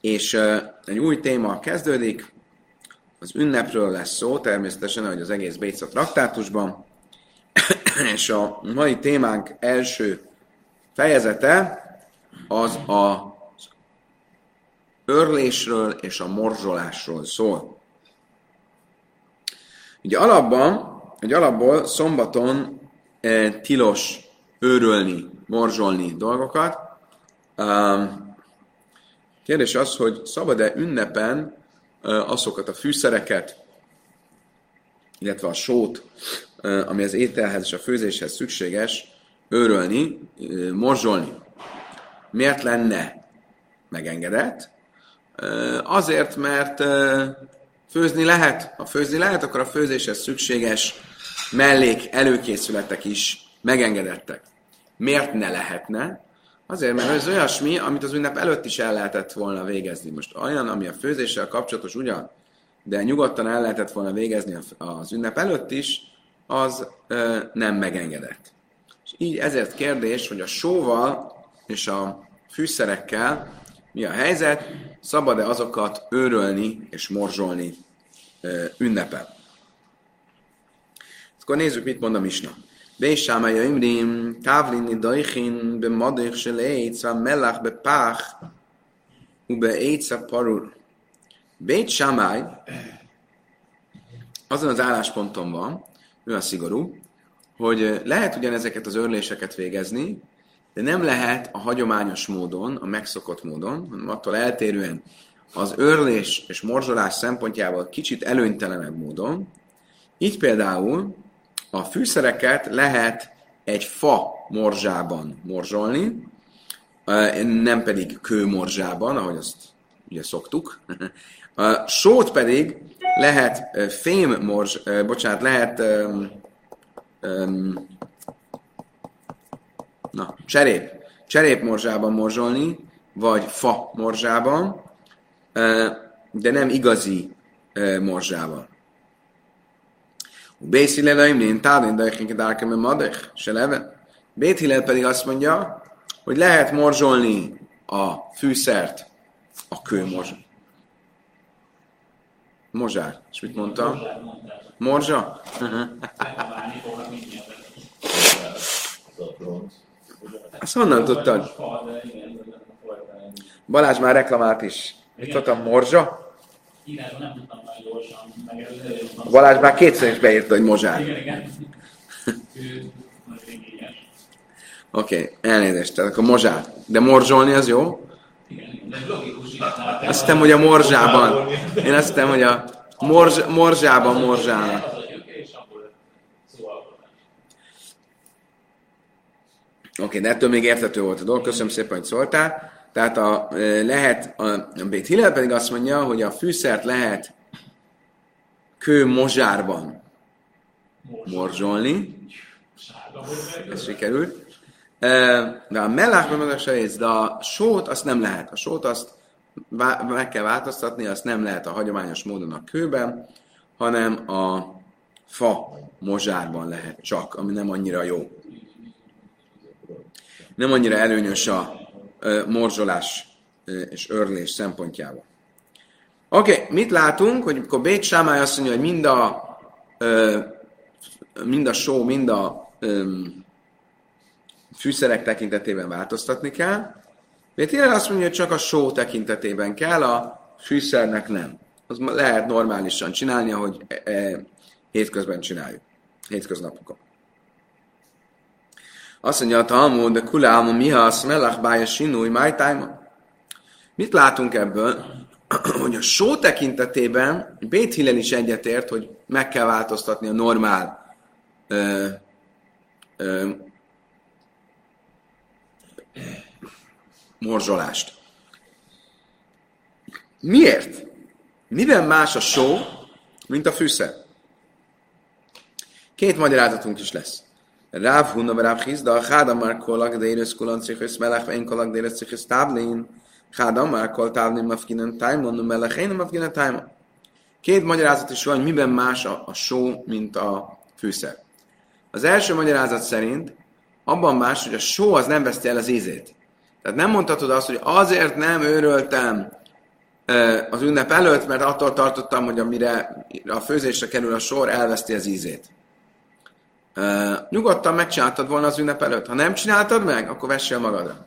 És egy új téma kezdődik, az ünnepről lesz szó, természetesen, ahogy az egész Béca traktátusban, és a mai témánk első fejezete az a örlésről és a morzsolásról szól. Ugye alapban, egy alapból szombaton e, tilos őrölni, morzsolni dolgokat. Um, kérdés az, hogy szabad-e ünnepen azokat a fűszereket, illetve a sót, ami az ételhez és a főzéshez szükséges, őrölni, morzsolni. Miért lenne megengedett? Azért, mert főzni lehet. Ha főzni lehet, akkor a főzéshez szükséges mellék előkészületek is megengedettek. Miért ne lehetne? Azért, mert ez olyasmi, amit az ünnep előtt is el lehetett volna végezni. Most olyan, ami a főzéssel kapcsolatos ugyan, de nyugodtan el lehetett volna végezni az ünnep előtt is, az ö, nem megengedett. És így ezért kérdés, hogy a sóval és a fűszerekkel mi a helyzet, szabad-e azokat őrölni és morzsolni ö, ünnepen. Akkor nézzük, mit mond a Misna. Bésáma Imrim, Távlini Dajchin, Bemadich Seléc, van Melach Bepach, Ube Éca Parur. Bét Sámály azon az állásponton van, ő a szigorú, hogy lehet ugyanezeket az örléseket végezni, de nem lehet a hagyományos módon, a megszokott módon, hanem attól eltérően az örlés és morzsolás szempontjából kicsit előnytelenebb módon. Így például a fűszereket lehet egy fa morzsában morzsolni, nem pedig kőmorzsában, ahogy azt ugye szoktuk. A sót pedig lehet fém morzs, bocsánat, lehet um, um, na, cserép, cserép morzsában morzsolni, vagy fa morzsában, de nem igazi morzsában. Bész Hillel Aimlin, Tálin, de Dárkem, Madech, se leve. Bét Hillel pedig azt mondja, hogy lehet morzsolni a fűszert a kőmorzsa. Mozsár. És mit mondta? Morzsa? Azt honnan tudtad? Balázs már reklamált is. Mit mondtam, morzsa? Balázs már kétszer is beírta, hogy mozsár. Oké, okay, elnézést, tehát akkor mozsár. De morzsolni az jó? Azt hiszem, hogy a morzsában. Én azt hiszem, hogy a morzs, morzsában morzsálnak. Oké, okay, de ettől még értető volt a dolog. Köszönöm szépen, hogy szóltál. Tehát a, lehet, a, Bét Hillel pedig azt mondja, hogy a fűszert lehet kő mozsárban morzsolni. Ez sikerült. De a mellásban meg a de a sót azt nem lehet. A sót azt meg kell változtatni, azt nem lehet a hagyományos módon a kőben, hanem a fa mozsárban lehet csak, ami nem annyira jó. Nem annyira előnyös a morzsolás és örlés szempontjából. Oké, okay, mit látunk, hogy amikor Bét Sámály azt mondja, hogy mind a, mind a só, mind a fűszerek tekintetében változtatni kell. Bét Hillel azt mondja, hogy csak a só tekintetében kell, a fűszernek nem. Az lehet normálisan csinálni, ahogy e, e, hétközben csináljuk. Hétköznapokon. Azt mondja a Talmud, de kuláma miha a smelach bája sinúj májtájma. Mit látunk ebből? hogy a só tekintetében Bét Hillel is egyetért, hogy meg kell változtatni a normál ö, ö, morzsolást. Miért? Miben más a só, mint a fűszer? Két magyarázatunk is lesz. Ráv Hunna, Ráv Hizda, Háda már kolak, de érősz kulan cichös melech, én kolak, de érősz cichös táblin, Háda már kol távni mafkinen tájmon, no melech, én mafkinen tájmon. Két magyarázat is van, miben más a, a só, mint a fűszer. Az első magyarázat szerint abban más, hogy a só az nem veszti el az ízét. Tehát nem mondhatod azt, hogy azért nem őröltem az ünnep előtt, mert attól tartottam, hogy amire a főzésre kerül a sor, elveszti az ízét. Nyugodtan megcsináltad volna az ünnep előtt. Ha nem csináltad meg, akkor vessél magadra.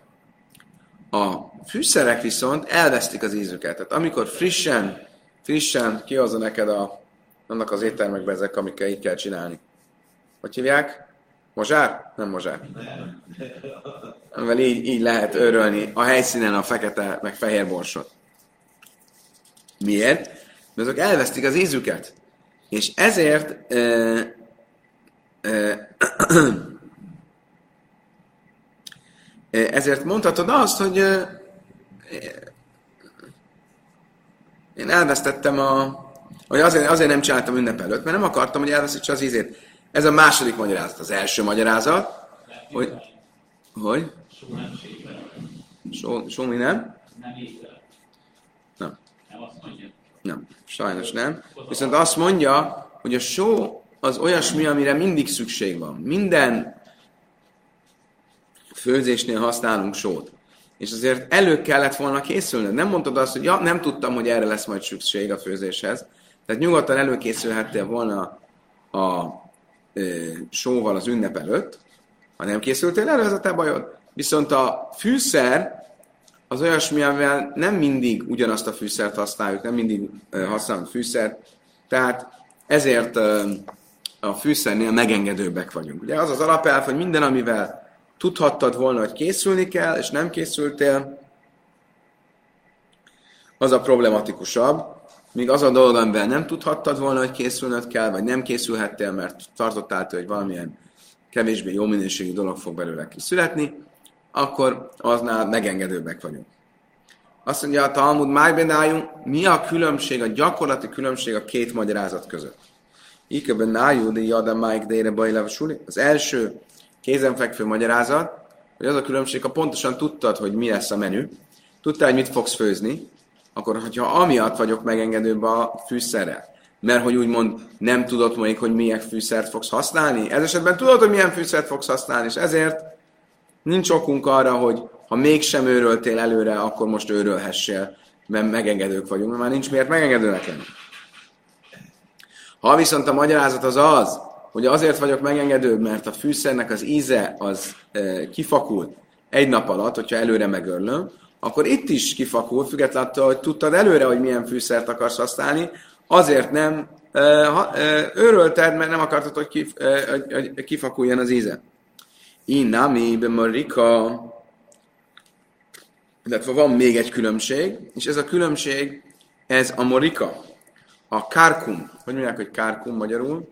A fűszerek viszont elvesztik az ízüket. Tehát amikor frissen, frissen kihozza neked a, annak az éttermekbe ezek, amikkel így kell csinálni. Hogy hívják? Mozsár? Nem mozsár. Amivel így, így lehet örölni a helyszínen a fekete, meg fehér borsot. Miért? Mert azok elvesztik az ízüket. És ezért e, ezért mondhatod azt, hogy én elvesztettem a... Hogy azért, azért nem csináltam ünnep előtt, mert nem akartam, hogy elveszítse az ízét. Ez a második magyarázat. Az első magyarázat, hogy... Hogy? Só, só mi nem? Nem. Nem, sajnos nem. Viszont azt mondja, hogy a só az olyasmi, amire mindig szükség van. Minden főzésnél használunk sót. És azért elő kellett volna készülni. Nem mondtad azt, hogy ja, nem tudtam, hogy erre lesz majd szükség a főzéshez. Tehát nyugodtan előkészülhettél volna a sóval az ünnep előtt, ha nem készültél elő, ez a te bajod. Viszont a fűszer az olyasmi, amivel nem mindig ugyanazt a fűszert használjuk, nem mindig használunk fűszert, tehát ezért a fűszernél megengedőbbek vagyunk. Ugye az az alapelv, hogy minden, amivel tudhattad volna, hogy készülni kell, és nem készültél, az a problematikusabb, míg az a dolog, amivel nem tudhattad volna, hogy készülnöd kell, vagy nem készülhettél, mert tartottál hogy valamilyen kevésbé jó minőségű dolog fog belőle kiszületni, akkor aznál megengedőbbek vagyunk. Azt mondja a Talmud, májbenájunk, mi a különbség, a gyakorlati különbség a két magyarázat között? Ikeben nájú, de jada májk deire bajlev suli. Az első kézenfekvő magyarázat, hogy az a különbség, ha pontosan tudtad, hogy mi lesz a menü, tudtál, hogy mit fogsz főzni, akkor hogyha amiatt vagyok megengedőbb a fűszerrel, mert hogy úgymond nem tudod még, hogy milyen fűszert fogsz használni, ez esetben tudod, hogy milyen fűszert fogsz használni, és ezért nincs okunk arra, hogy ha mégsem őröltél előre, akkor most őrölhessél, mert megengedők vagyunk, mert már nincs miért megengedőnek lenni. Ha viszont a magyarázat az az, hogy azért vagyok megengedőbb, mert a fűszernek az íze az e, kifakult egy nap alatt, hogyha előre megörlöm, akkor itt is kifakul, függetlenül attól, hogy tudtad előre, hogy milyen fűszert akarsz használni, azért nem e, ha, e, őrölted, mert nem akartad, hogy, kif, e, hogy kifakuljon az íze. Inami marika, illetve van még egy különbség, és ez a különbség, ez a morika, a kárkum. Hogy mondják, hogy kárkum magyarul?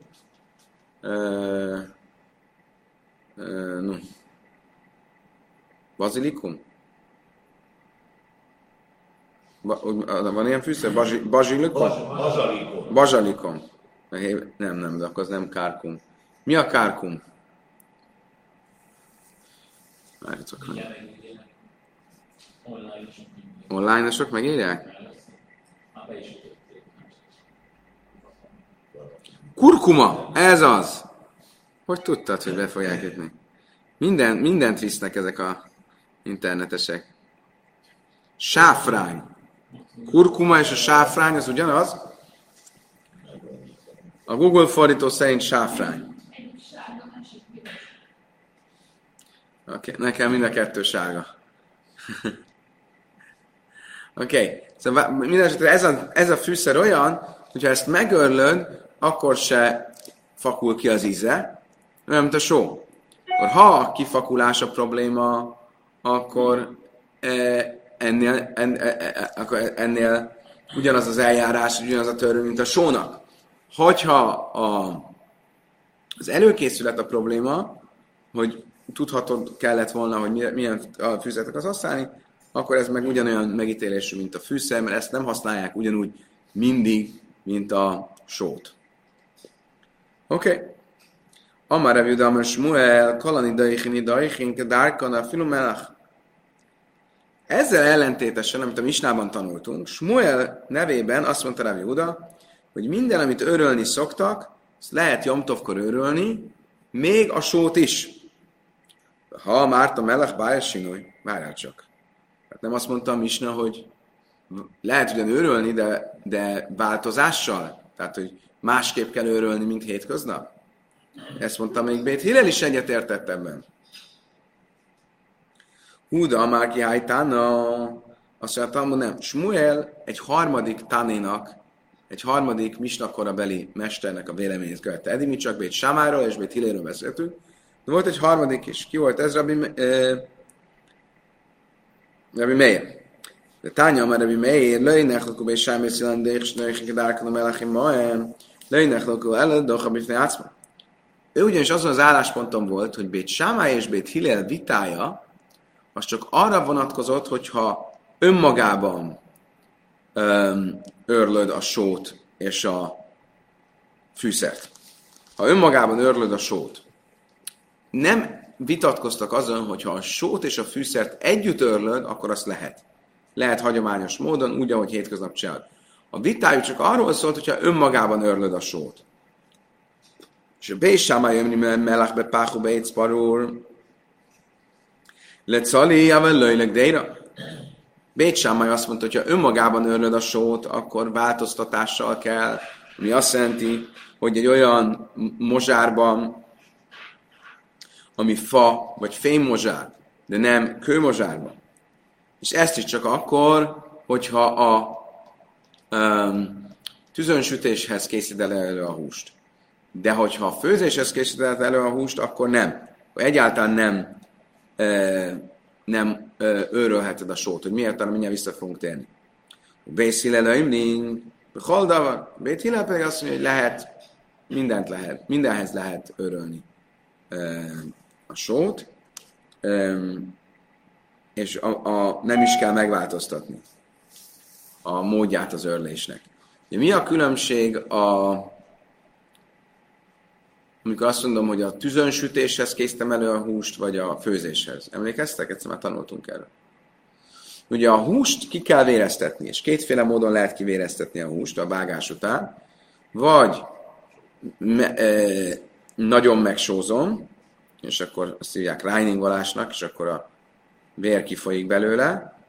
Uh, uh, no. Bazilikum? Ba, van ilyen fűszer? Bazsilikum? Bazsalikum. Bazsalikum. Nem, nem, de akkor az nem kárkum. Mi a kárkum? Várjatok meg. Online-osok megírják? Kurkuma, ez az. Hogy tudtad, hogy be fogják jutni? Minden, mindent visznek ezek a internetesek. Sáfrány. Kurkuma és a sáfrány az ugyanaz? A Google fordító szerint sáfrány. Oké, okay, nekem mind a kettő sárga. Oké, okay. szóval minden ez a, ez a fűszer olyan, hogyha ezt megörlöd, akkor se fakul ki az íze, nem, mint a só. Akkor ha a kifakulás a probléma, akkor e, ennél, en, e, e, ennél ugyanaz az eljárás, ugyanaz a törvény, mint a sónak. Hogyha a, az előkészület a probléma, hogy tudhatod kellett volna, hogy milyen a fűzetek az használni, akkor ez meg ugyanolyan megítélésű, mint a fűszer, mert ezt nem használják ugyanúgy mindig, mint a sót. Oké. Okay. Amar Rav Yudam Shmuel, Kalani Daichin Daichin, Kedárkana, Filumelach. Ezzel ellentétesen, amit a Misnában tanultunk, Shmuel nevében azt mondta Rav Yuda, hogy minden, amit örölni szoktak, azt lehet Jomtovkor örölni, még a sót is. Ha Márta Melech Bájas Sinúj, várjál csak. Hát nem azt mondta a Misna, hogy lehet ugyan őrölni, de, de változással. Tehát, hogy másképp kell őrölni, mint hétköznap. Ezt mondta még Bét Hillel is egyetértett ebben. Húda, Máki Hájtána, azt mondja, hogy nem. Smuel egy harmadik tanénak, egy harmadik misnakora beli mesternek a véleményét követte. Eddig mi csak Bét Samáról és Bét Hilléről beszéltünk. De volt egy harmadik is. Ki volt ez? Rabbi, eh, Rabbi Meir. De tánya, mert Rabbi Meir, löjnek lakó Bét Sámi Szilandék, és melachim maem, löjnek lakó előtt, doha bifne átszma. Ő ugyanis azon az állásponton volt, hogy Bét Sámály és Bét Hillel vitája, az csak arra vonatkozott, hogyha önmagában öm, örlöd a sót és a fűszert. Ha önmagában örlöd a sót, nem vitatkoztak azon, hogy ha a sót és a fűszert együtt örlöd, akkor azt lehet. Lehet hagyományos módon, úgy, ahogy hétköznap csinálod. A vitájuk csak arról szólt, hogyha önmagában örlöd a sót. És a Bésámá jömni melach be páhu be parul, le cali, javel löjleg déra. Bét Sámai azt mondta, hogy ha önmagában örlöd a sót, akkor változtatással kell, ami azt jelenti, hogy egy olyan mozsárban, ami fa vagy fémmozsár, de nem kőmozsárban. És ezt is csak akkor, hogyha a tüzönsütéshez készíted elő a húst. De hogyha a főzéshez készíted elő a húst, akkor nem. Egyáltalán nem nem őrölheted a sót, hogy miért, arra mindjárt vissza fogunk térni. Bész Hillel Haldavar, Bét Hillel pedig azt mondja, hogy lehet, mindent lehet, mindenhez lehet örölni a sót, és a, a, nem is kell megváltoztatni a módját az örlésnek. De mi a különbség a amikor azt mondom, hogy a tüzönsütéshez késztem elő a húst, vagy a főzéshez. Emlékeztek? Egyszer már tanultunk erről. Ugye a húst ki kell véreztetni, és kétféle módon lehet kivéreztetni a húst a vágás után. Vagy me, e, nagyon megsózom, és akkor azt hívják reiningolásnak, és akkor a vér kifolyik belőle,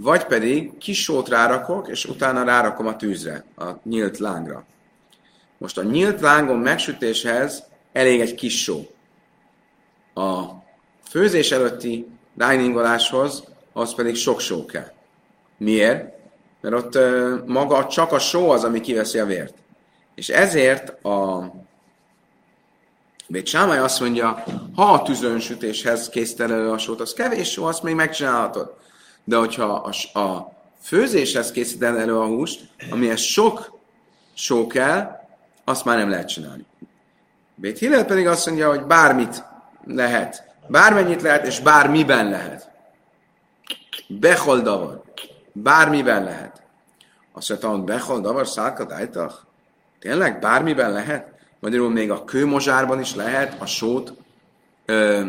vagy pedig kis sót rárakok, és utána rárakom a tűzre, a nyílt lángra. Most a nyílt lángon megsütéshez elég egy kis só. A főzés előtti diningoláshoz az pedig sok só kell. Miért? Mert ott uh, maga csak a só az, ami kiveszi a vért. És ezért a Bét azt mondja, ha a tüzönsütéshez készíted elő a sót, az kevés só, azt még megcsinálhatod. De hogyha a, a főzéshez készíted elő a húst, amihez sok só kell, azt már nem lehet csinálni. Bét Hillel pedig azt mondja, hogy bármit lehet. Bármennyit lehet, és bármiben lehet. Bechol davar. Bármiben lehet. Azt mondta, hogy bechol davar szálkat? Tényleg bármiben lehet? Magyarul még a kőmozsárban is lehet a sót ö,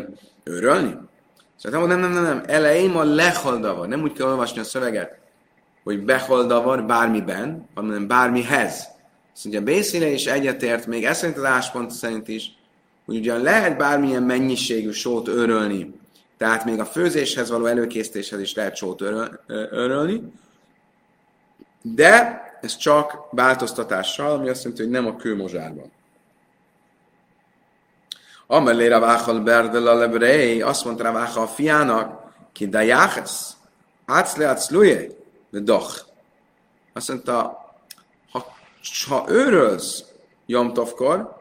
Szóval nem, nem, nem, nem. Elején a leholdavar. Nem úgy kell olvasni a szöveget, hogy beholdavar bármiben, hanem bármihez. Azt mondja, Bészine is egyetért, még ez szerint az áspont szerint is, hogy ugyan lehet bármilyen mennyiségű sót örölni, tehát még a főzéshez való előkészítéshez is lehet sót örölni, de ez csak változtatással, ami azt jelenti, hogy nem a kőmozsárban. Amelé Raváchal Berdel a lebrei, azt mondta Raváchal a fiának, ki dajáches, átszle átszluje, de doch. Azt mondta, ha őrölsz Jomtovkor,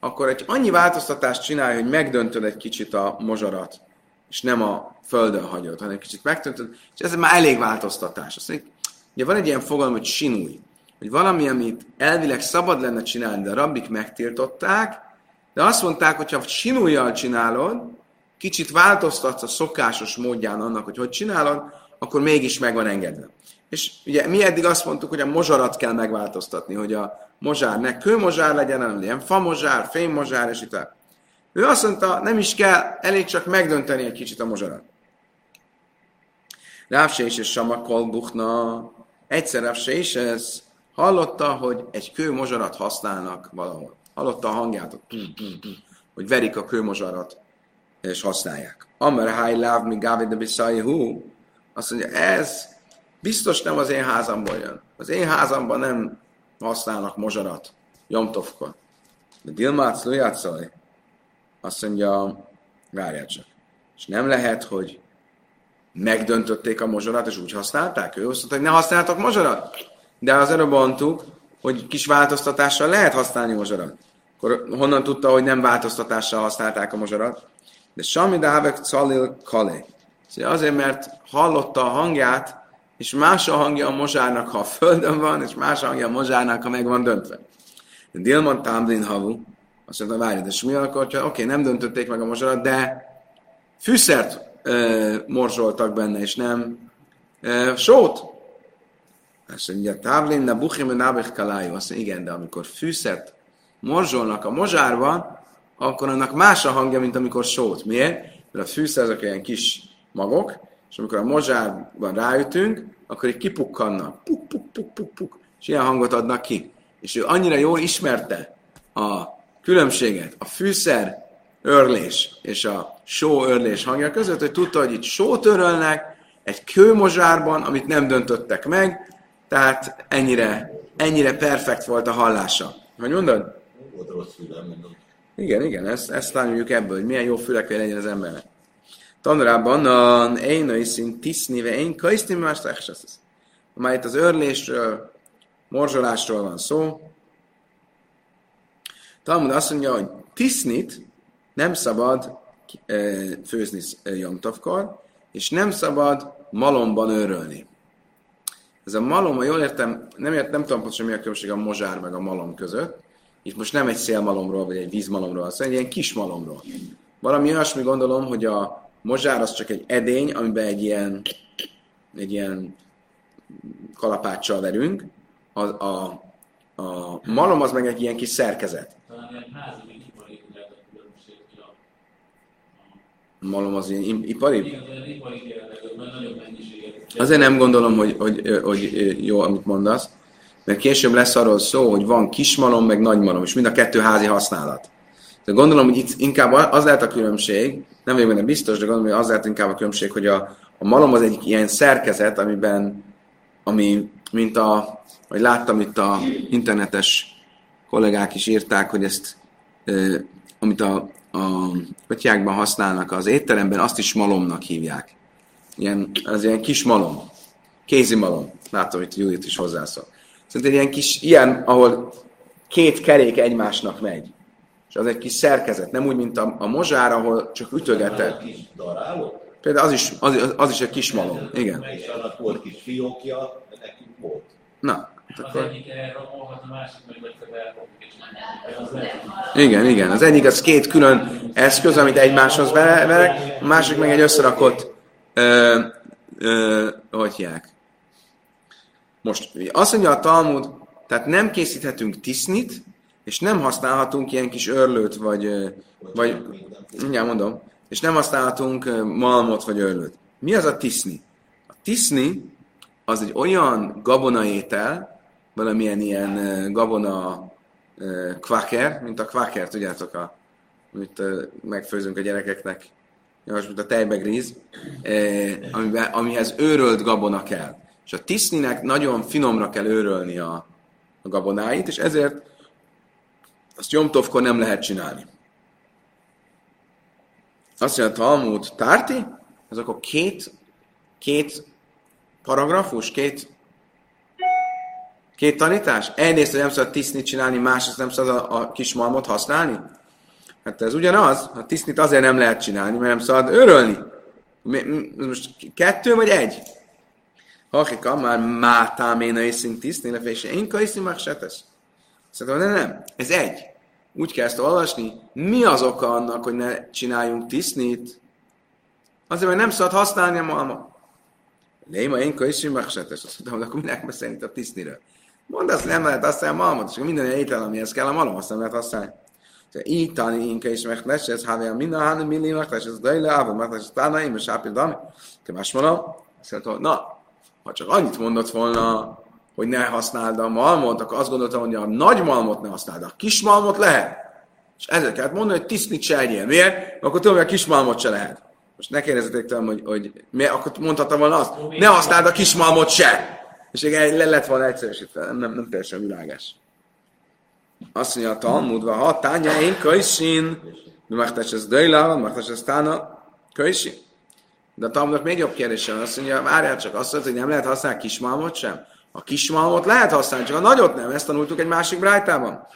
akkor egy annyi változtatást csinálj, hogy megdöntöd egy kicsit a mozsarat, és nem a földön hagyod, hanem kicsit megdöntöd, és ez már elég változtatás. Azt mondjuk, ugye van egy ilyen fogalom, hogy sinúj, hogy valami, amit elvileg szabad lenne csinálni, de a rabbik megtiltották, de azt mondták, hogy ha sinújjal csinálod, kicsit változtatsz a szokásos módján annak, hogy hogy csinálod, akkor mégis meg van engedve. És ugye mi eddig azt mondtuk, hogy a mozsarat kell megváltoztatni, hogy a mozsár ne kőmozsár legyen, hanem ilyen famozsár, fémmozsár, és itt. Ő azt mondta, nem is kell, elég csak megdönteni egy kicsit a mozsarat. Rávse is és Sama Kolbuchna, egyszer Rávse is ez hallotta, hogy egy kőmozsarat használnak valahol. Hallotta a hangját, hogy verik a kőmozsarat, és használják. Amer Háj Láv, mi Gávid de Hú, azt mondja, ez biztos nem az én házamból jön. Az én házamban nem használnak mozsarat, Jomtovkor. De Dilmác Lujátszaj azt mondja, várjál csak. És nem lehet, hogy megdöntötték a mozsarat, és úgy használták? Ő azt mondta, hogy ne használtak mozsarat. De az előbb mondtuk, hogy kis változtatással lehet használni mozsarat. Akkor honnan tudta, hogy nem változtatással használták a mozsarat? De Sami Dávek Calil Kale. Szóval azért, mert hallotta a hangját, és más a hangja a mozsárnak, ha a földön van, és más a hangja a mozsárnak, ha meg van döntve. De Dilman Tamlin Havu, azt mondta, várj, de mi akkor, oké, okay, nem döntötték meg a mozsarat, de fűszert e, morzsoltak benne, és nem e, sót. Azt mondja, Távlin, na buchim, nábech kalájú. Azt mondja, igen, de amikor fűszert morzsolnak a mozsárban, akkor annak más a hangja, mint amikor sót. Miért? Mert a fűszer azok ilyen kis magok, és amikor a mozsárban ráütünk, akkor így kipukkannak. Puk, puk, puk, puk, puk, és ilyen hangot adnak ki. És ő annyira jól ismerte a különbséget, a fűszer örlés és a só örlés hangja között, hogy tudta, hogy itt sót örölnek egy kőmozsárban, amit nem döntöttek meg, tehát ennyire, ennyire perfekt volt a hallása. Hogy mondod? Volt rossz fülem, mondom. Igen, igen, ezt, ezt tanuljuk ebből, hogy milyen jó fülek kell legyen az embernek. Tanulában a én szint tisznive, én kajszni más. Már itt az örlésről, morzsolásról van szó. Talmud azt mondja, hogy tisznit nem szabad e, főzni e, jomtavkor, és nem szabad malomban örölni. Ez a malom, ha jól értem, nem, ért, nem tudom pontosan mi a különbség a mozsár meg a malom között, itt most nem egy szélmalomról, vagy egy vízmalomról, szóval egy ilyen kis malomról. Valami olyasmi gondolom, hogy a mozsár az csak egy edény, amiben egy ilyen, egy ilyen kalapáccsal verünk, a, a, a malom az meg egy ilyen kis szerkezet. Malom az ilyen ipari? Azért nem gondolom, hogy, hogy, hogy jó, amit mondasz mert később lesz arról szó, hogy van kismalom, meg nagymalom, és mind a kettő házi használat. De gondolom, hogy itt inkább az lehet a különbség, nem vagyok benne biztos, de gondolom, hogy az lehet inkább a különbség, hogy a, a malom az egy ilyen szerkezet, amiben, ami, mint a, vagy láttam itt a internetes kollégák is írták, hogy ezt, e, amit a, a ötyákban használnak az étteremben, azt is malomnak hívják. Ilyen, az ilyen kis malom, kézi malom. Látom, hogy Judit is hozzászól. Szóval egy ilyen kis, ilyen, ahol két kerék egymásnak megy. És az egy kis szerkezet, nem úgy, mint a, a mozsár, ahol csak ütögeted. Például az is, az, az is egy kis malom. Igen. És annak volt kis fiókja, nekünk volt. Na. Hát akkor... Az egyik elromolhat, a másik meg igen, igen. Az egyik az két külön eszköz, amit egymáshoz verek, a másik meg egy összerakott, ö, ö, hogy hívják, most azt mondja a Talmud, tehát nem készíthetünk tisznit, és nem használhatunk ilyen kis örlőt, vagy, vagy mindjárt mondom, és nem használhatunk malmot, vagy örlőt. Mi az a tiszni? A tiszni az egy olyan gabonaétel, valamilyen ilyen gabona kvaker, mint a kvaker, tudjátok, a, amit megfőzünk a gyerekeknek, mint a tejbegríz, amihez őrölt gabona kell. És a tiszninek nagyon finomra kell őrölni a, a gabonáit, és ezért azt Jomtovkor nem lehet csinálni. Azt mondja, Talmud tárti, az akkor két, két paragrafus, két, két tanítás. Egyrészt, hogy nem szabad tisznit csinálni, másrészt nem szabad a, a kis malmot használni. Hát ez ugyanaz, a tisznit azért nem lehet csinálni, mert nem szabad őrölni. Most kettő vagy egy? Hakika már mátáména iszink tisztni, és én kaiszim már se tesz. Szerintem nem, nem, ez egy. Úgy kell ezt olvasni, mi az oka annak, hogy ne csináljunk tisznit? Azért, mert nem szabad használni a malma. Léma én kaiszim már se tesz. Azt mondtam, akkor minek szerint a tiszniről? Mondd azt, nem lehet használni a malmot, és minden étel, amihez kell a malom, azt nem lehet használni. Így tani inke is megles, ez hávja minden hány milli megles, ez dajle, ávon megles, tánaim, és ápil dami. Más mondom, azt mondom, na, ha csak annyit mondott volna, hogy ne használd a malmot, akkor azt gondoltam, hogy a nagy malmot ne használd, a kis malmot lehet. És ezért kellett mondani, hogy tisznit se egyél. Miért? Akkor tudom, hogy a kis malmot se lehet. Most ne kérdezzetek tőlem, hogy, hogy mi, akkor mondhattam volna azt, ne használd a kismalmot se! És igen, le lett volna egyszerűsítve, nem, nem, nem teljesen világás. Azt mondja a Talmudva, ha tánya én köjsin, mi megtes ez döjlával, megtes ez tána, köjsin. De a Talmudnak még jobb kérdése van, azt mondja, várjál csak, azt mondja, hogy nem lehet használni kismalmot sem. A kismalmot lehet használni, csak a nagyot nem, ezt tanultuk egy másik brájtában.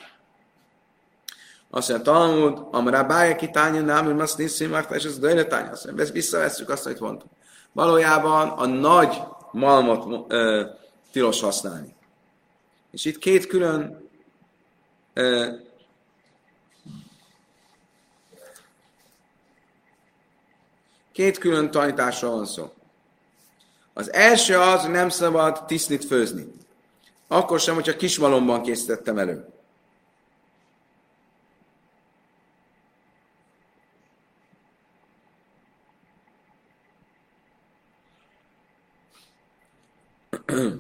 Azt mondja, Talmud, amire bája kitánya, nem, hogy azt nézzük, és ez dőle tánya. Azt mondja, visszavesszük azt, amit mondtuk. Valójában a nagy malmot ö, tilos használni. És itt két külön ö, két külön tanításról van szó. Az első az, hogy nem szabad tisztlit főzni. Akkor sem, hogyha kismalomban készítettem elő.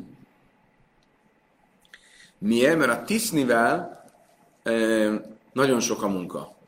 Miért? Mert a tisznivel nagyon sok a munka.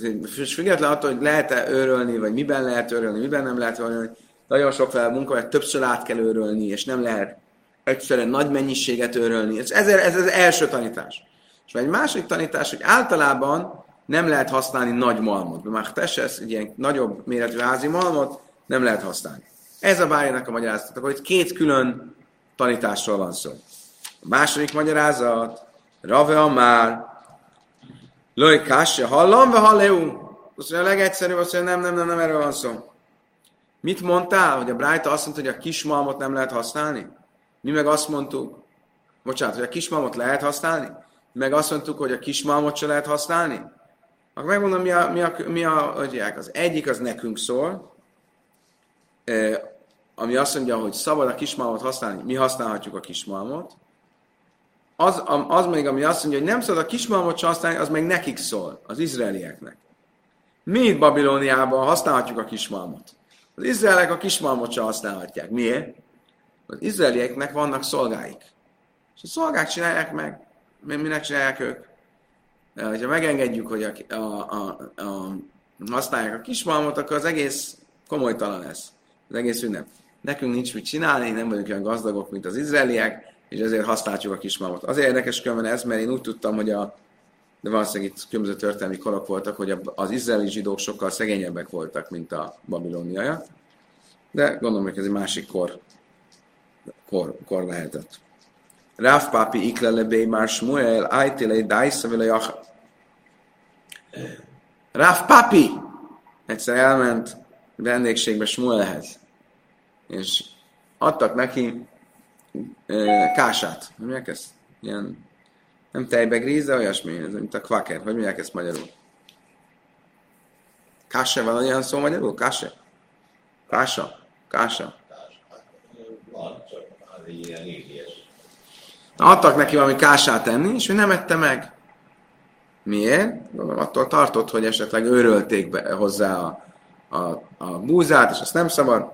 Szerintem, független attól, hogy lehet-e őrölni, vagy miben lehet őrölni, miben nem lehet őrölni, nagyon sok fel munka, hogy többször át kell őrölni, és nem lehet egyszerűen nagy mennyiséget őrölni. Ez, ez, ez az első tanítás. És egy másik tanítás, hogy általában nem lehet használni nagy malmot. Már tesesz, egy ilyen nagyobb méretű házi malmot nem lehet használni. Ez a bájának a magyarázat, hogy két külön tanításról van szó. A második magyarázat, Rave Amár, Loj Kasse, hallom, ve halleu. Azt mondja, a legegyszerűbb, azt mondja, nem, nem, nem, nem, erről van szó. Mit mondtál, hogy a Brájta azt mondta, hogy a kismalmot nem lehet használni? Mi meg azt mondtuk, bocsánat, hogy a kismalmot lehet használni? Mi meg azt mondtuk, hogy a kismalmot se lehet használni? Akkor megmondom, mi a, mi a, mi a hogy az egyik az nekünk szól, ami azt mondja, hogy szabad a kismalmot használni, mi használhatjuk a kismalmot. Az, az még, ami azt mondja, hogy nem szabad a kismalmot használni, az meg nekik szól, az izraelieknek. Mi itt Babilóniában használhatjuk a kismalmot. Az izraelek a kismalmot sem használhatják. Miért? Az izraelieknek vannak szolgáik. És a szolgák csinálják meg. Minek csinálják ők? De, hogyha megengedjük, hogy a, a, a, a, használják a kismalmot, akkor az egész komolytalan lesz. Az egész ünnep. Nekünk nincs mit csinálni, nem vagyunk olyan gazdagok, mint az izraeliek, és ezért használjuk a kismalmot. Azért érdekes különben ez, mert én úgy tudtam, hogy a de valószínűleg itt különböző történelmi korok voltak, hogy az izraeli zsidók sokkal szegényebbek voltak, mint a babiloniaiak. De gondolom, hogy ez egy másik kor, kor, kor lehetett. Ráf pápi iklelebé már Smuel, ájtélé, dájsza vele jacha. Ráf pápi egyszer elment vendégségbe Smuelhez, és adtak neki e, kását. Mi ezt? Ilyen nem tejbegríz, de olyasmi, ez mint a kvaker. Hogy mondják ezt magyarul? Káse van olyan szó magyarul? Káse? Kása? Kása? Ilyen Adtak neki valami kását enni, és ő nem ette meg. Miért? Attól tartott, hogy esetleg őrölték be hozzá a, a, a búzát, és azt nem szabad.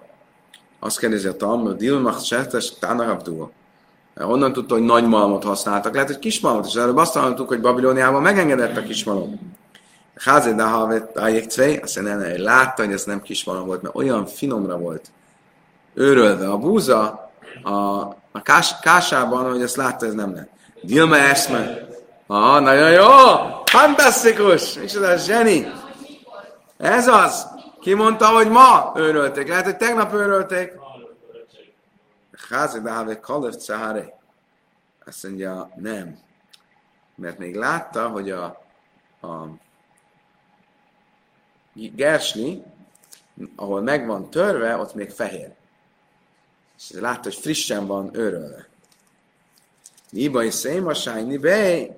Azt kérdezi a Talmud, Dilmach Sertes Tánarabdúl. Honnan tudta, hogy nagy malmot használtak? Lehet, hogy kis malmot, és előbb azt hallottuk, hogy Babilóniában megengedett a kis malom. Házé de havet cvej, azt mondja, látta, hogy ez nem kis malom volt, mert olyan finomra volt őrölve a búza a, a kás, kásában, hogy ezt látta, ez nem lehet. Dilma eszme. Ah, nagyon jó! Fantasztikus! Micsoda zseni! Ez az! Ki mondta, hogy ma őrölték? Lehet, hogy tegnap őrölték. Házi Dáve Kalev Cahare. Azt mondja, nem. Mert még látta, hogy a, a gersli, ahol meg van törve, ott még fehér. És látta, hogy frissen van őrölve. Niba is szémasány, nibé,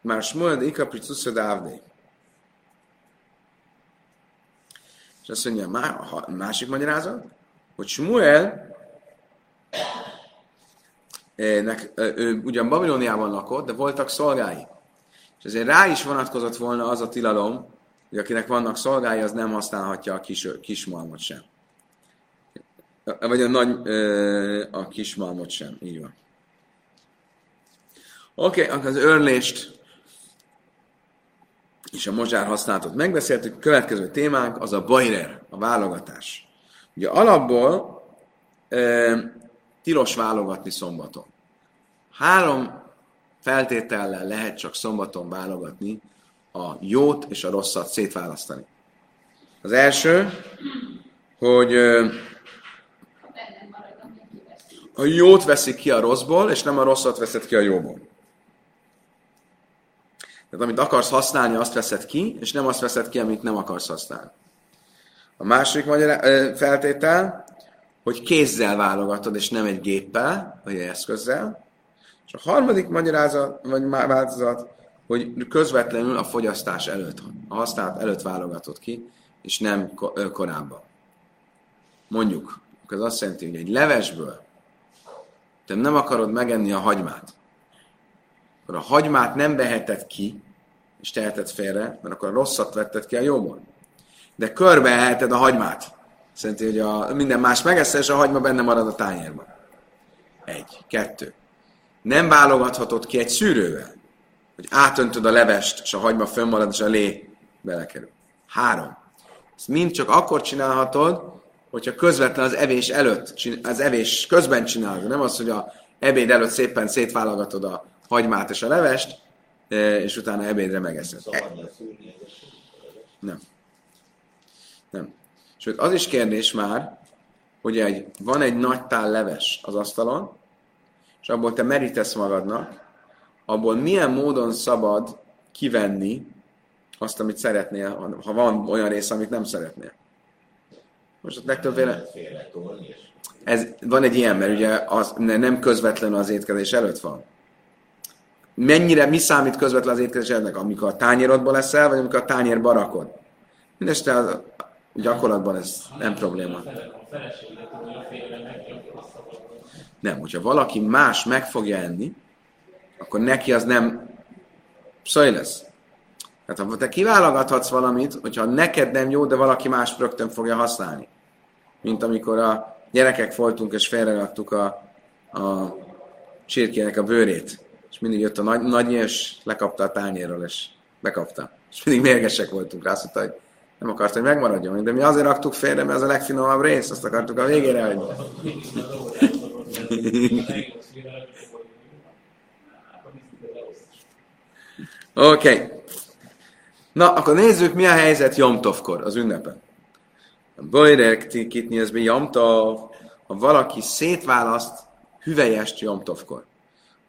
már Smuel de Ika Pricusa Dávdé. És azt mondja, a másik magyarázat, hogy Smuel nek, ő ugyan Babiloniában lakott, de voltak szolgái. És ezért rá is vonatkozott volna az a tilalom, hogy akinek vannak szolgái, az nem használhatja a kis, kismalmot sem. Vagy a nagy, a kismalmot sem. Így van. Oké, okay, az őrlést és a mozsár használatot megbeszéltük. Következő témánk az a bajrer, a válogatás. Ugye alapból e, tilos válogatni szombaton. Három feltétellel lehet csak szombaton válogatni a jót és a rosszat szétválasztani. Az első, hogy a jót veszik ki a rosszból, és nem a rosszat veszed ki a jóból. Tehát amit akarsz használni, azt veszed ki, és nem azt veszed ki, amit nem akarsz használni. A második feltétel, hogy kézzel válogatod, és nem egy géppel, vagy egy eszközzel. És a harmadik magyarázat, vagy változat, hogy közvetlenül a fogyasztás előtt, a használat előtt válogatod ki, és nem korábban. Mondjuk, ez azt jelenti, hogy egy levesből te nem akarod megenni a hagymát, akkor a hagymát nem veheted ki, és teheted félre, mert akkor a rosszat vetted ki a jóból. De körbe eheted a hagymát. Szerinti, hogy a, minden más megesz, és a hagyma benne marad a tányérban. Egy. Kettő. Nem válogathatod ki egy szűrővel, hogy átöntöd a levest, és a hagyma fönnmarad, és a lé belekerül. Három. Ezt mind csak akkor csinálhatod, hogyha közvetlen az evés előtt, az evés közben csinálod. Nem az, hogy a ebéd előtt szépen szétválogatod a hagymát és a levest, e, és utána ebédre megeszed. Nem. Nem. Sőt, az is kérdés már, hogy egy, van egy nagy tál leves az asztalon, és abból te merítesz magadnak, abból milyen módon szabad kivenni azt, amit szeretnél, ha van olyan rész, amit nem szeretnél. Most a legtöbb véle... Ez, van egy ilyen, mert ugye az nem közvetlen az étkezés előtt van. Mennyire, mi számít közvetlen az étkezés előtt? Amikor a tányérodban leszel, vagy amikor a tányér barakod? Mindeste az, gyakorlatban ez nem probléma. Nem, hogyha valaki más meg fogja enni, akkor neki az nem szaj lesz. Tehát ha te kiválogathatsz valamit, hogyha neked nem jó, de valaki más rögtön fogja használni. Mint amikor a gyerekek voltunk, és félreraktuk a, a csirkének a bőrét. És mindig jött a nagy, nagy és lekapta a tányérról, és bekapta. És mindig mérgesek voltunk rá, mondta, hogy nem akart, hogy megmaradjon. De mi azért raktuk félre, mert ez a legfinomabb rész, azt akartuk a végére, hogy... Oké. Okay. Na, akkor nézzük, mi a helyzet Jomtovkor, az ünnepen. Bajrek kitni ez Jomtov, ha valaki szétválaszt hüvelyest Jomtovkor.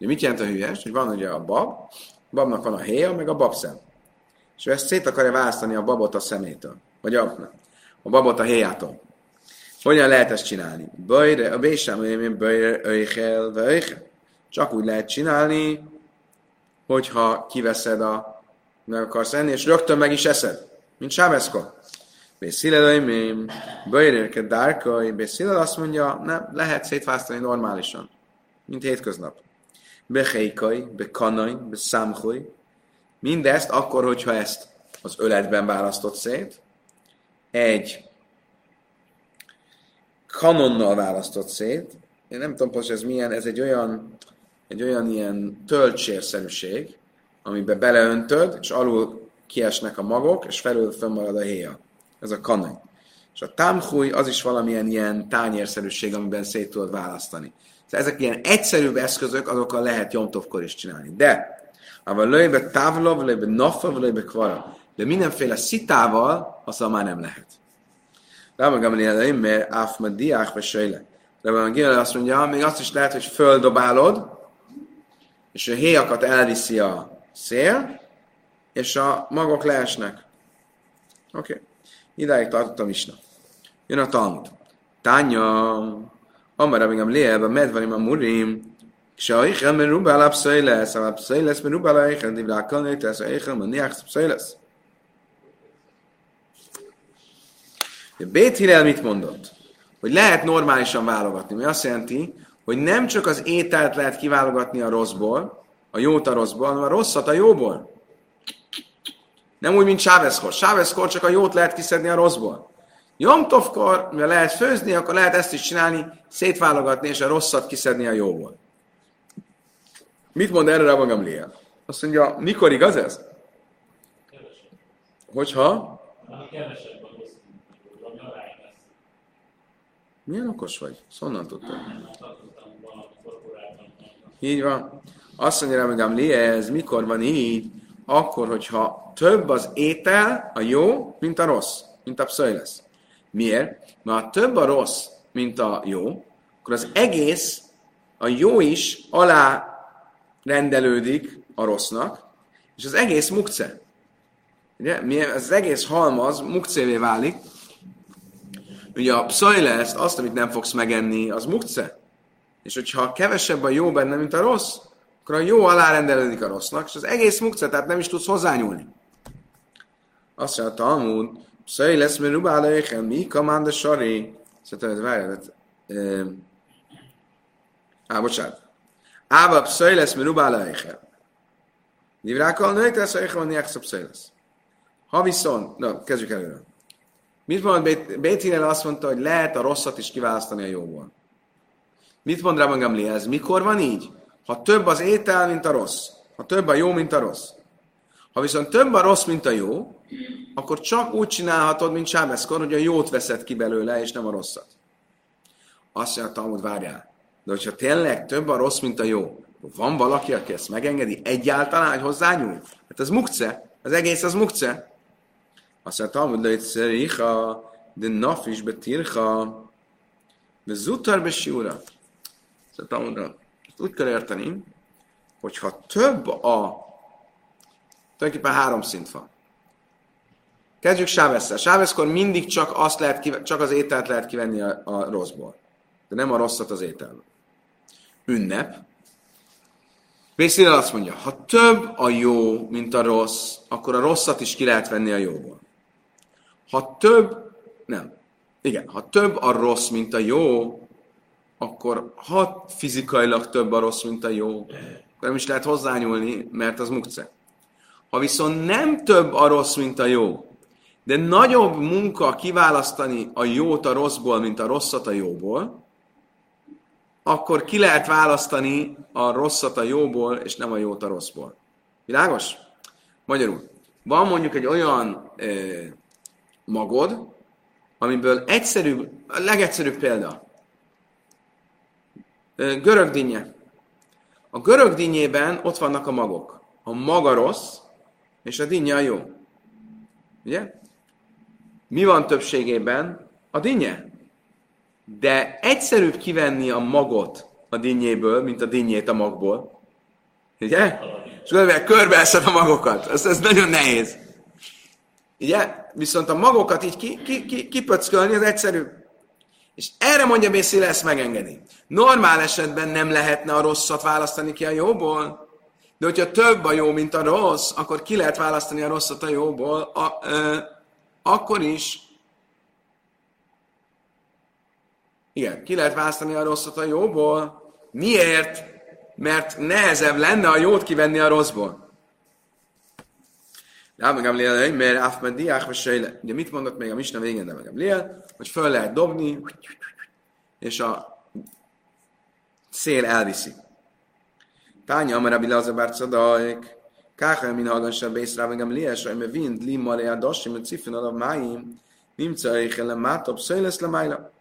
Ugye mit jelent a hüvelyest? Hogy van ugye a bab, a babnak van a héja, meg a babszem. És ő ezt szét akarja választani a babot a szemétől. Vagy a, a babot a héjától. Hogyan lehet ezt csinálni? Bajre, a bésem, bajre, öjjel, Csak úgy lehet csinálni, hogyha kiveszed a meg akarsz enni, és rögtön meg is eszed, mint Sábeszka. Bészilelőim, bőjérke dárkai, Bészilel azt mondja, nem, lehet szétválasztani normálisan, mint hétköznap. Beheikai, bekanai, beszámhoi. Mindezt akkor, hogyha ezt az öletben választott szét, egy kanonnal választott szét, én nem tudom hogy ez milyen, ez egy olyan, egy olyan ilyen töltsérszerűség, amiben beleöntöd, és alul kiesnek a magok, és felül fönnmarad a héja. Ez a kanai. És a támhúj az is valamilyen ilyen tányérszerűség, amiben szét tudod választani. Tehát ezek ilyen egyszerűbb eszközök, azokkal lehet Jomtovkor is csinálni. De, ával lőjbe távlov, lőjbe naffa, lőjbe kvara. De mindenféle szitával, azzal már nem lehet. Ráma Gamaliel mert áfma diák vagy söjle. De van azt mondja, még azt is lehet, hogy földobálod, és a héjakat elviszi a szél, és a magok leesnek. Oké. Okay. Idáig tartottam is. Jön a Talmud. Tánya, amara még a léelbe medvarim a murim, כשהאיכל מרובה על הפסוילס, על הפסוילס מרובה על האיכל, דברי הכל נתס, האיכל מניח פסוילס. Bét Hillel mit mondott? Hogy lehet normálisan válogatni, mi azt jelenti, hogy nem csak az ételt lehet kiválogatni a rosszból, a jót a rosszból, hanem a rosszat a jóból. Nem úgy, mint Sáveszkor. Sáveszkor csak a jót lehet kiszedni a rosszból. Jomtovkor, mivel lehet főzni, akkor lehet ezt is csinálni, szétválogatni, és a rosszat kiszedni a jóból. Mit mond erre a magam Gamliel? Azt mondja, mikor igaz ez? Hogyha. Milyen okos vagy? Szonnan korábban. Így van. Azt mondja rá megám, ez mikor van így? Akkor, hogyha több az étel, a jó, mint a rossz, mint a pszöly lesz. Miért? Mert ha több a rossz, mint a jó, akkor az egész, a jó is alá rendelődik a rossznak, és az egész mukce. Ugye? Az egész halmaz mukcévé válik. Ugye a pszaj lesz, azt, amit nem fogsz megenni, az mukce. És hogyha kevesebb a jó benne, mint a rossz, akkor a jó alárendelődik a rossznak, és az egész mukce, tehát nem is tudsz hozzányúlni. Azt mondja a Talmud, pszaj lesz, mert rubálaichem, mi kamán de saré. Szerintem ez várjál, hát, eh, Á, bocsánat. Ába pszaj lesz, mert rubálaichem. Divrákkal nők lesz, hogy van niák lesz. Ha viszont, na, kezdjük előre. Mit mond Bét- azt mondta, hogy lehet a rosszat is kiválasztani a jóból. Mit mond Rabban Gamliel? Ez mikor van így? Ha több az étel, mint a rossz. Ha több a jó, mint a rossz. Ha viszont több a rossz, mint a jó, akkor csak úgy csinálhatod, mint Sábeszkor, hogy a jót veszed ki belőle, és nem a rosszat. Azt mondja, Talmud, várjál. De hogyha tényleg több a rossz, mint a jó, van valaki, aki ezt megengedi egyáltalán, hogy hozzányúl? Hát ez mukce. Az egész az mukce. Azt mondja, Talmud, de itt szeriha, de naf is betirha, de zutar besiúra. Szóval Talmudra, ezt úgy kell érteni, hogyha több a, tulajdonképpen három szint van. Kezdjük Sávesszel. Sáveszkor mindig csak, azt lehet csak az ételt lehet kivenni a, a rosszból. De nem a rosszat az ételből. Ünnep. Bészél azt mondja, ha több a jó, mint a rossz, akkor a rosszat is ki lehet venni a jóból. Ha több, nem. Igen, ha több a rossz, mint a jó, akkor ha fizikailag több a rossz, mint a jó, akkor nem is lehet hozzányúlni, mert az mukce. Ha viszont nem több a rossz, mint a jó, de nagyobb munka kiválasztani a jót a rosszból, mint a rosszat a jóból, akkor ki lehet választani a rosszat a jóból, és nem a jót a rosszból. Világos? Magyarul, van mondjuk egy olyan e, magod, amiből egyszerűbb, a legegyszerűbb példa, görög dinnye. A görög dinnyében ott vannak a magok. A maga rossz, és a dinnye a jó. Ugye? Mi van többségében? A dinnye. De egyszerűbb kivenni a magot a dinnyéből, mint a dinnyét a magból. Ugye? És gondolom, körbe eszed a magokat. Ez, ez nagyon nehéz. Ugye? Viszont a magokat így ki, ki, ki, kipöckölni az egyszerűbb. És erre mondja Bészéle, ezt megengedi. Normál esetben nem lehetne a rosszat választani ki a jóból, de hogyha több a jó, mint a rossz, akkor ki lehet választani a rosszat a jóból, a, ö, akkor is Igen, ki lehet választani a rosszat a jóból. Miért? Mert nehezebb lenne a jót kivenni a rosszból. Ráb meg Gamliel, mert Afmed Diák. Ugye mit mondott még a Misna végén, de Gamliel, hogy föl lehet dobni, és a szél elviszi. Tánya, mert Rabbi Lazar bár Cadaik, Káha, min bész rá, megem lies, hogy vind, limmalé a dasi, mert cifin alav máim, nimca éjjel mátobb, szöjlesz le májla.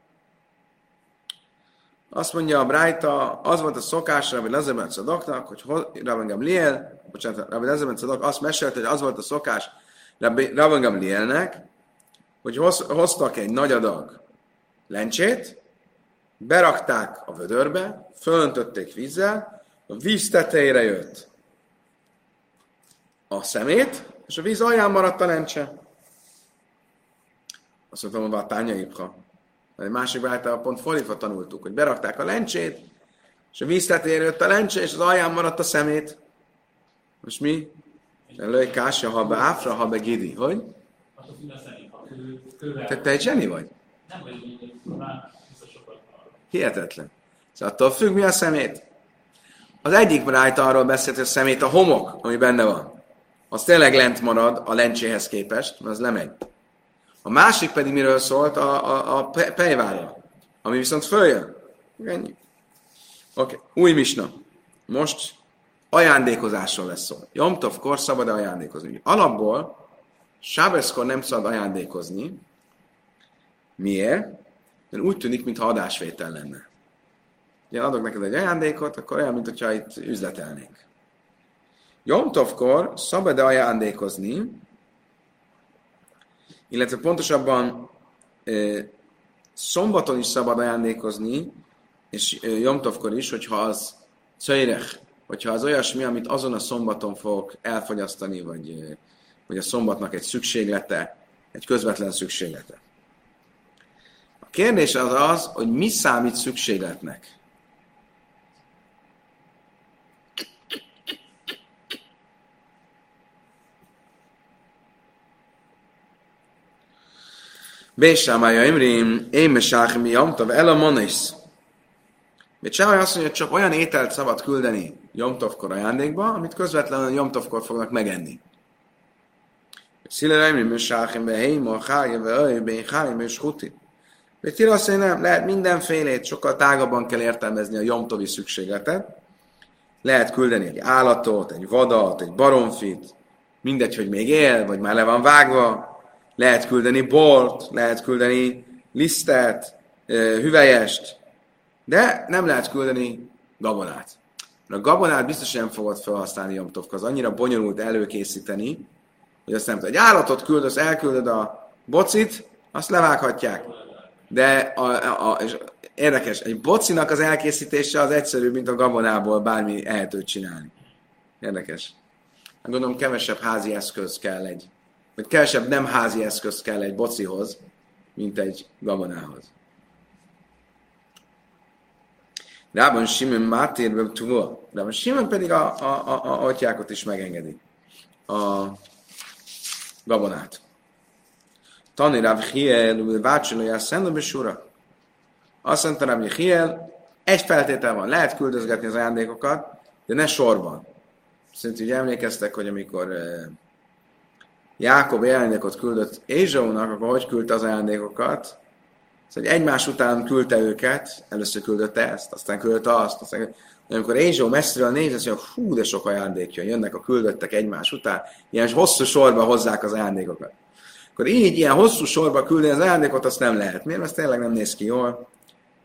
Azt mondja a Brájta, az volt a szokás Rabbi Lezemet Szadoknak, hogy Rabbi Gamliel, bocsánat, Rabbi Lezemet Szadok azt mesélte, hogy az volt a szokás Rabbi, Gamlielnek, hogy hoz, hoztak egy nagy adag lencsét, berakták a vödörbe, fölöntötték vízzel, a víz tetejére jött a szemét, és a víz alján maradt a lencse. Azt mondtam, hogy a tányaibbha. Egy másik váltában pont fordítva tanultuk, hogy berakták a lencsét, és a víz tetejére jött a lencse, és az alján maradt a szemét. Most mi? Előj kásja, ha be áfra, ha be gidi. Hogy? Te, te egy zseni vagy? Nem vagy, már biztos sokat arra. Hihetetlen. Szóval attól függ, mi a szemét. Az egyik rájta arról beszélt, hogy a szemét a homok, ami benne van. Az tényleg lent marad a lencséhez képest, mert az lemegy. A másik pedig miről szólt? A, a, a pe- pejvára, ami viszont följön. Ennyi. Oké, okay. új misna. Most ajándékozásról lesz szó. Jomtovkor szabad ajándékozni. Alapból Sábeszkor nem szabad ajándékozni. Miért? Mert úgy tűnik, mintha adásvétel lenne. Ugye adok neked egy ajándékot, akkor olyan, mint hogyha itt üzletelnénk. Jomtovkor szabad-e ajándékozni, illetve pontosabban szombaton is szabad ajándékozni, és Jomtovkor is, hogyha az cöjrech, hogyha az olyasmi, amit azon a szombaton fogok elfogyasztani, vagy, vagy a szombatnak egy szükséglete, egy közvetlen szükséglete. A kérdés az az, hogy mi számít szükségletnek. Bésámája Imrim, én mesáchmi jamtav, el a monész. Bésámája azt mondja, hogy csak olyan ételt szabad küldeni Jomtovkor ajándékba, amit közvetlenül Jomtovkor fognak megenni. Szilere Imrim, mesáchmi, be heima, hájim, be öj, be hájim, és huti. Bétír azt mondja, nem, lehet mindenfélét, sokkal tágabban kell értelmezni a Jomtovi szükségletet. Lehet küldeni egy állatot, egy vadat, egy baromfit, mindegy, hogy még él, vagy már le van vágva, lehet küldeni bort, lehet küldeni lisztet, hüvelyest, de nem lehet küldeni gabonát. A gabonát biztos nem fogod felhasználni Jomtovka, az annyira bonyolult előkészíteni, hogy azt nem tudod. Egy állatot küldöz, elküldöd a bocit, azt levághatják. De a, a, és érdekes, egy bocinak az elkészítése az egyszerűbb, mint a gabonából bármi ehetőt csinálni. Érdekes. Gondolom kevesebb házi eszköz kell egy hogy kevesebb nem házi eszköz kell egy bocihoz, mint egy gabonához. Rában Simon Mátérbe tuva. Rában Simon pedig a, a, a, a atyákot is megengedi. A gabonát. Tani Rav Hiel, Vácsolója, Szendom és Ura. Azt mondta Rav Hiel, egy feltétel van, lehet küldözgetni az ajándékokat, de ne sorban. Szerintem ugye emlékeztek, hogy amikor Jákob ajándékot küldött Ézsónak, akkor hogy küldte az ajándékokat? Szóval egymás után küldte őket, először küldötte ezt, aztán küldte azt, aztán amikor Ézsó messziről néz, azt mondja, hú, de sok ajándék jön, jönnek a küldöttek egymás után, ilyen hosszú sorba hozzák az ajándékokat. Akkor így ilyen hosszú sorba küldeni az ajándékot, azt nem lehet. Miért? Mert tényleg nem néz ki jól.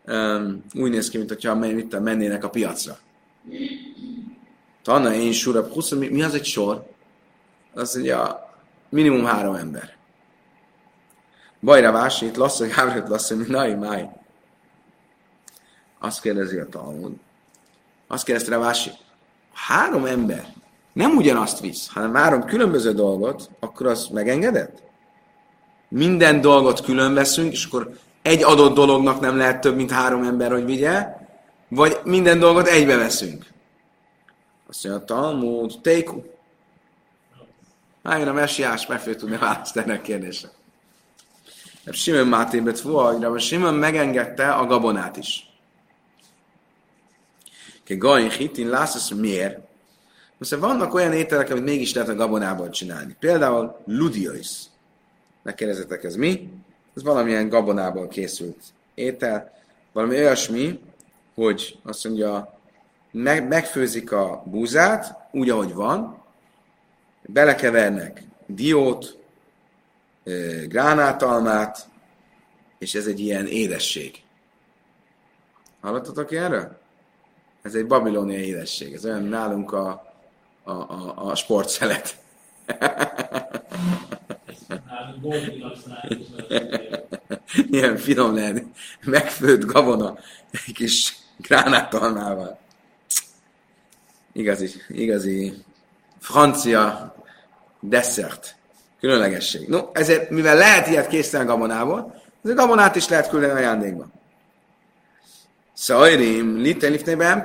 Um, úgy néz ki, mintha mennének a piacra. Tanna én surab, mi, mi az egy sor? Az ugye a minimum három ember. Bajra vásít, lasszú, Gábriel lasszú, nai, máj. Azt kérdezi a Talmud. Azt kérdezte rá Vási, három ember nem ugyanazt visz, hanem három különböző dolgot, akkor azt megengedett? Minden dolgot külön veszünk, és akkor egy adott dolognak nem lehet több, mint három ember, hogy vigye, vagy minden dolgot egybe veszünk. Azt mondja, a Talmud, téku. Álljon a messiás, meg fogja tudni választani a kérdésre. Simon Mátébet fuajra, Simon megengedte a gabonát is. Ke gain hitin látszasz miért? Most vannak olyan ételek, amit mégis lehet a gabonából csinálni. Például ludiois. Megkérdezetek, ez mi? Ez valamilyen gabonából készült étel. Valami olyasmi, hogy azt mondja, meg, megfőzik a búzát, úgy, ahogy van, belekevernek diót, gránátalmát, és ez egy ilyen édesség. Hallottatok erről? Ez egy babilóniai édesség. Ez olyan nálunk a, a, a, a sportszelet. Ilyen finom lehet. Megfőtt gabona egy kis gránátalmával. Igazi, igazi francia desszert. Különlegesség. No, ezért, mivel lehet ilyet készíteni gabonából, ezért gabonát is lehet küldeni ajándékba. Szajrim, litten lifnébe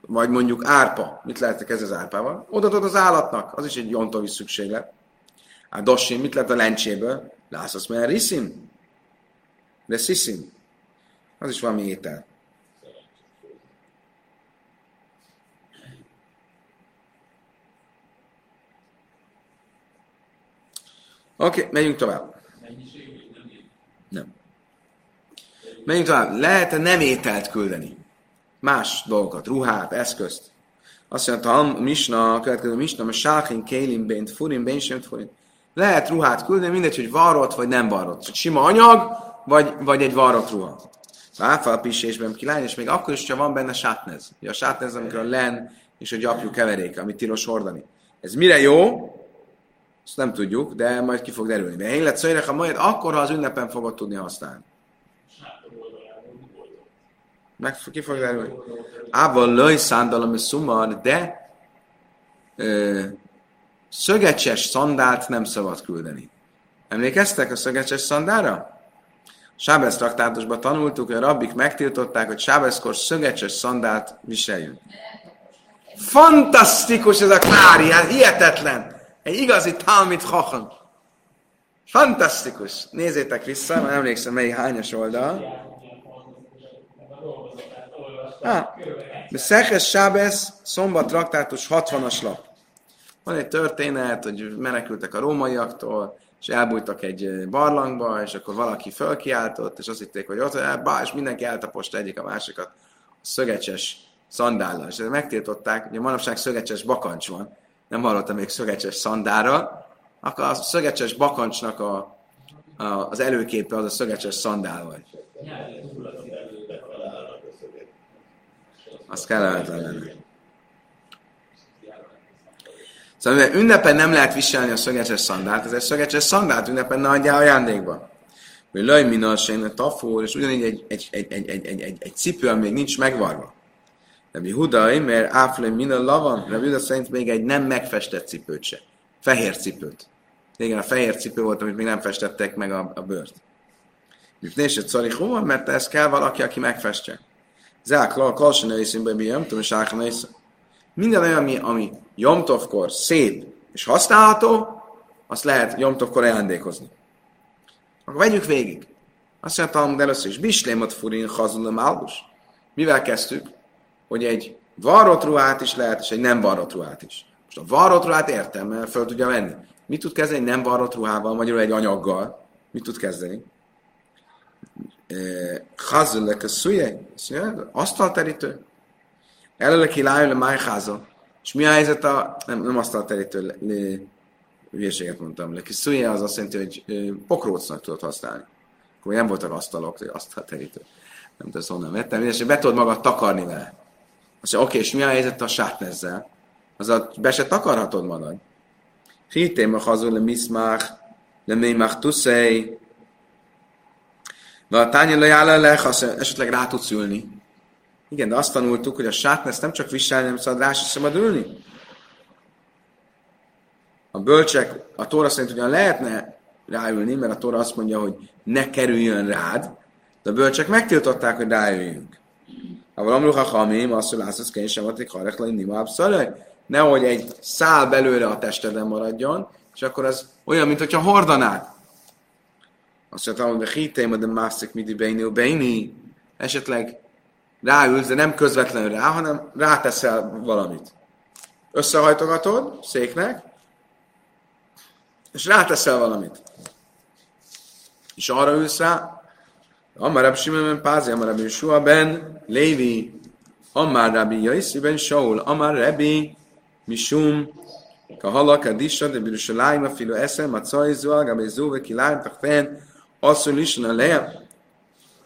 Vagy mondjuk árpa. Mit lehetek ez az árpával? Odatod az állatnak, az is egy jontovi szükséglet. A dossim, mit lehet a lencséből? Lászasz, mert riszim. De sziszim. Az is valami étel. Oké, okay, megyünk tovább. Nem. Menjünk tovább. Lehet-e nem ételt küldeni? Más dolgokat, ruhát, eszközt. Azt mondta, a misna, a következő misna, a sákin, kélin, bént, furin, bén, sem furin. Lehet ruhát küldeni, mindegy, hogy varrott vagy nem varrott. Csak sima anyag, vagy, vagy egy varrott ruha. Áfal pisésben kilány, és még akkor is, ha van benne sátnez. Ugye a sátnez, amikor a len és a gyapjú keveréke, amit tilos hordani. Ez mire jó? Ezt nem tudjuk, de majd ki fog derülni. De én lett szöjrek, ha majd akkor, ha az ünnepen fogod tudni használni. Meg ki fog derülni. Ával löj szándalom szumar, de ö, szögecses szandált nem szabad küldeni. Emlékeztek a szögecses szandára? Sábesz traktátusban tanultuk, hogy a rabbik megtiltották, hogy Sábeszkor szögecses szandált viseljünk. Fantasztikus ez a Klári, hát hihetetlen! Egy igazi Talmud Chacham. Fantasztikus! Nézzétek vissza, mert emlékszem, melyik hányas oldal. Ah, de Szeches Sábesz, szombat traktátus 60-as lap. Van egy történet, hogy menekültek a rómaiaktól, és elbújtak egy barlangba, és akkor valaki fölkiáltott, és azt hitték, hogy ott, bá, és mindenki eltaposta egyik a másikat a szögecses szandállal. És megtiltották, ugye manapság szögecses bakancs van, nem hallottam még szögecses szandára, akkor a szögecses bakancsnak a, a, az előképe az a szögecses szandál vagy. Az kellemetlen lenne. Szóval mivel ünnepen nem lehet viselni a szögecses szandált, ezért szögecses szandált ünnepen ne adjál ajándékba. Hogy laj minasén a tafúr, és ugyanígy egy, egy, egy, egy, egy, egy, egy, egy cipő, ami még nincs megvarva. Rabbi Hudai, mert áflém minden lavan, Rabbi Huda szerint még egy nem megfestett cipőt se. Fehér cipőt. Igen, a fehér cipő volt, amit még nem festettek meg a, a bőrt. Mifnésed szarihó, mert ez kell valaki, aki megfestse. Zák, la, kalsen őszínbe, nem tudom, és Minden olyan, ami, ami Jomtovkor szép és használható, azt lehet Jomtovkor ajándékozni. Akkor vegyük végig. Azt mondtam, de először is, bislémot furin hazulom állus. Mivel kezdtük? Hogy egy varrott ruhát is lehet, és egy nem varrott ruhát is. Most a varrott ruhát értem, mert föl tudja venni. Mit tud kezdeni nem varrott ruhával, magyarul egy anyaggal? Mit tud kezdeni? Chazulek a szüje, asztalterítő. Előleki lájön a májháza. És mi a helyzet a, nem, nem asztalterítő, hülyeséget mondtam, leki szüje az azt jelenti, hogy pokrócnak tudod használni. Akkor nem voltak asztalok, asztalterítő. Nem tudom, honnan vettem, és be tudod magad takarni vele. Azt mondja, oké, és mi a helyzet a sátnezzel? Az a, be se takarhatod magad. Hitém a hazul le miszmach, le mémach tuszei, de a tánya lejáll le, esetleg rá tudsz ülni. Igen, de azt tanultuk, hogy a sátnez nem csak viselni, nem szabad rá sem szabad ülni. A bölcsek, a Tóra szerint ugyan lehetne ráülni, mert a Tóra azt mondja, hogy ne kerüljön rád, de a bölcsek megtiltották, hogy ráüljünk. Aval amru hachamim, azt hogy látsz, hogy sem volt egy harek lenni, Nehogy egy szál belőle a testeden maradjon, és akkor az olyan, mint hogyha hordanád. Azt mondta, hogy a hitéma, de mászik midi beini, beini, esetleg ráülsz, de nem közvetlenül rá, hanem ráteszel valamit. Összehajtogatod széknek, és ráteszel valamit. És arra ülsz rá, Amar Rabbi Shimon ben Pázi, Amar Rabbi Yeshua ben Lévi, Amar Rabbi Yaisi ben Shaul, Amar Rabbi Mishum, Kahala Kadisha, de Birushalayim, Afilo Eszem, Macai Zoal, Gabi Zóve, Kiláim, Tachfen, Asszul Isna Leja.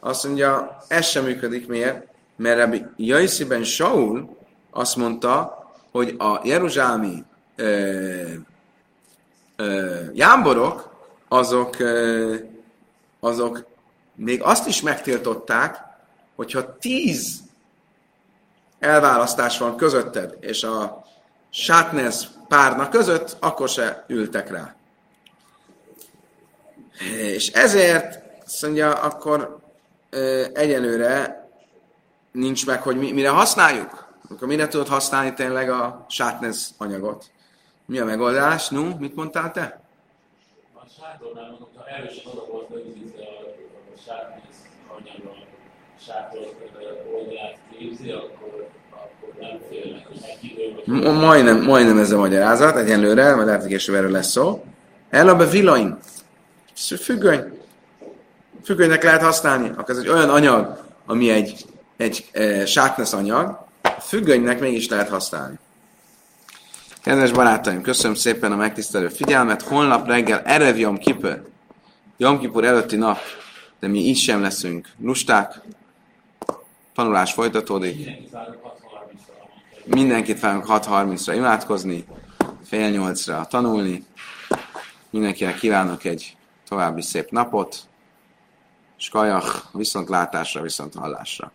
Azt mondja, ez sem működik miért? Mert Rabbi Yaisi ben Shaul azt mondta, hogy a jeruzsámi ö, ö, jámborok, azok, ö, azok még azt is megtiltották, hogyha tíz elválasztás van közötted és a sátnez párna között, akkor se ültek rá. És ezért azt mondja, akkor ö, egyelőre nincs meg, hogy mi, mire használjuk. Akkor mire tudod használni tényleg a sátnez anyagot? Mi a megoldás? Nu, mit mondtál te? A sátornál mondom, ha erősen oda volt rögzítve anyaggal sátor oldalát képzi, akkor, akkor nem félnek, hogy megidőben. Majdnem, majdnem ez a magyarázat, egyenlőre, mert lehet, hogy később erről lesz szó. Elabe villain. Függöny. Függönynek lehet használni. Akkor ez egy olyan anyag, ami egy, egy e, sátnesz anyag, függönynek mégis lehet használni. Kedves barátaim, köszönöm szépen a megtisztelő figyelmet. Holnap reggel Erev Jom Kipur, Jom Kipur előtti nap, de mi így sem leszünk lusták. Tanulás folytatódik. Mindenki várunk 6.30-ra. Mindenkit várunk 6.30-ra imádkozni, fél nyolcra tanulni. Mindenkinek kívánok egy további szép napot, és kajak, viszontlátásra, viszont hallásra.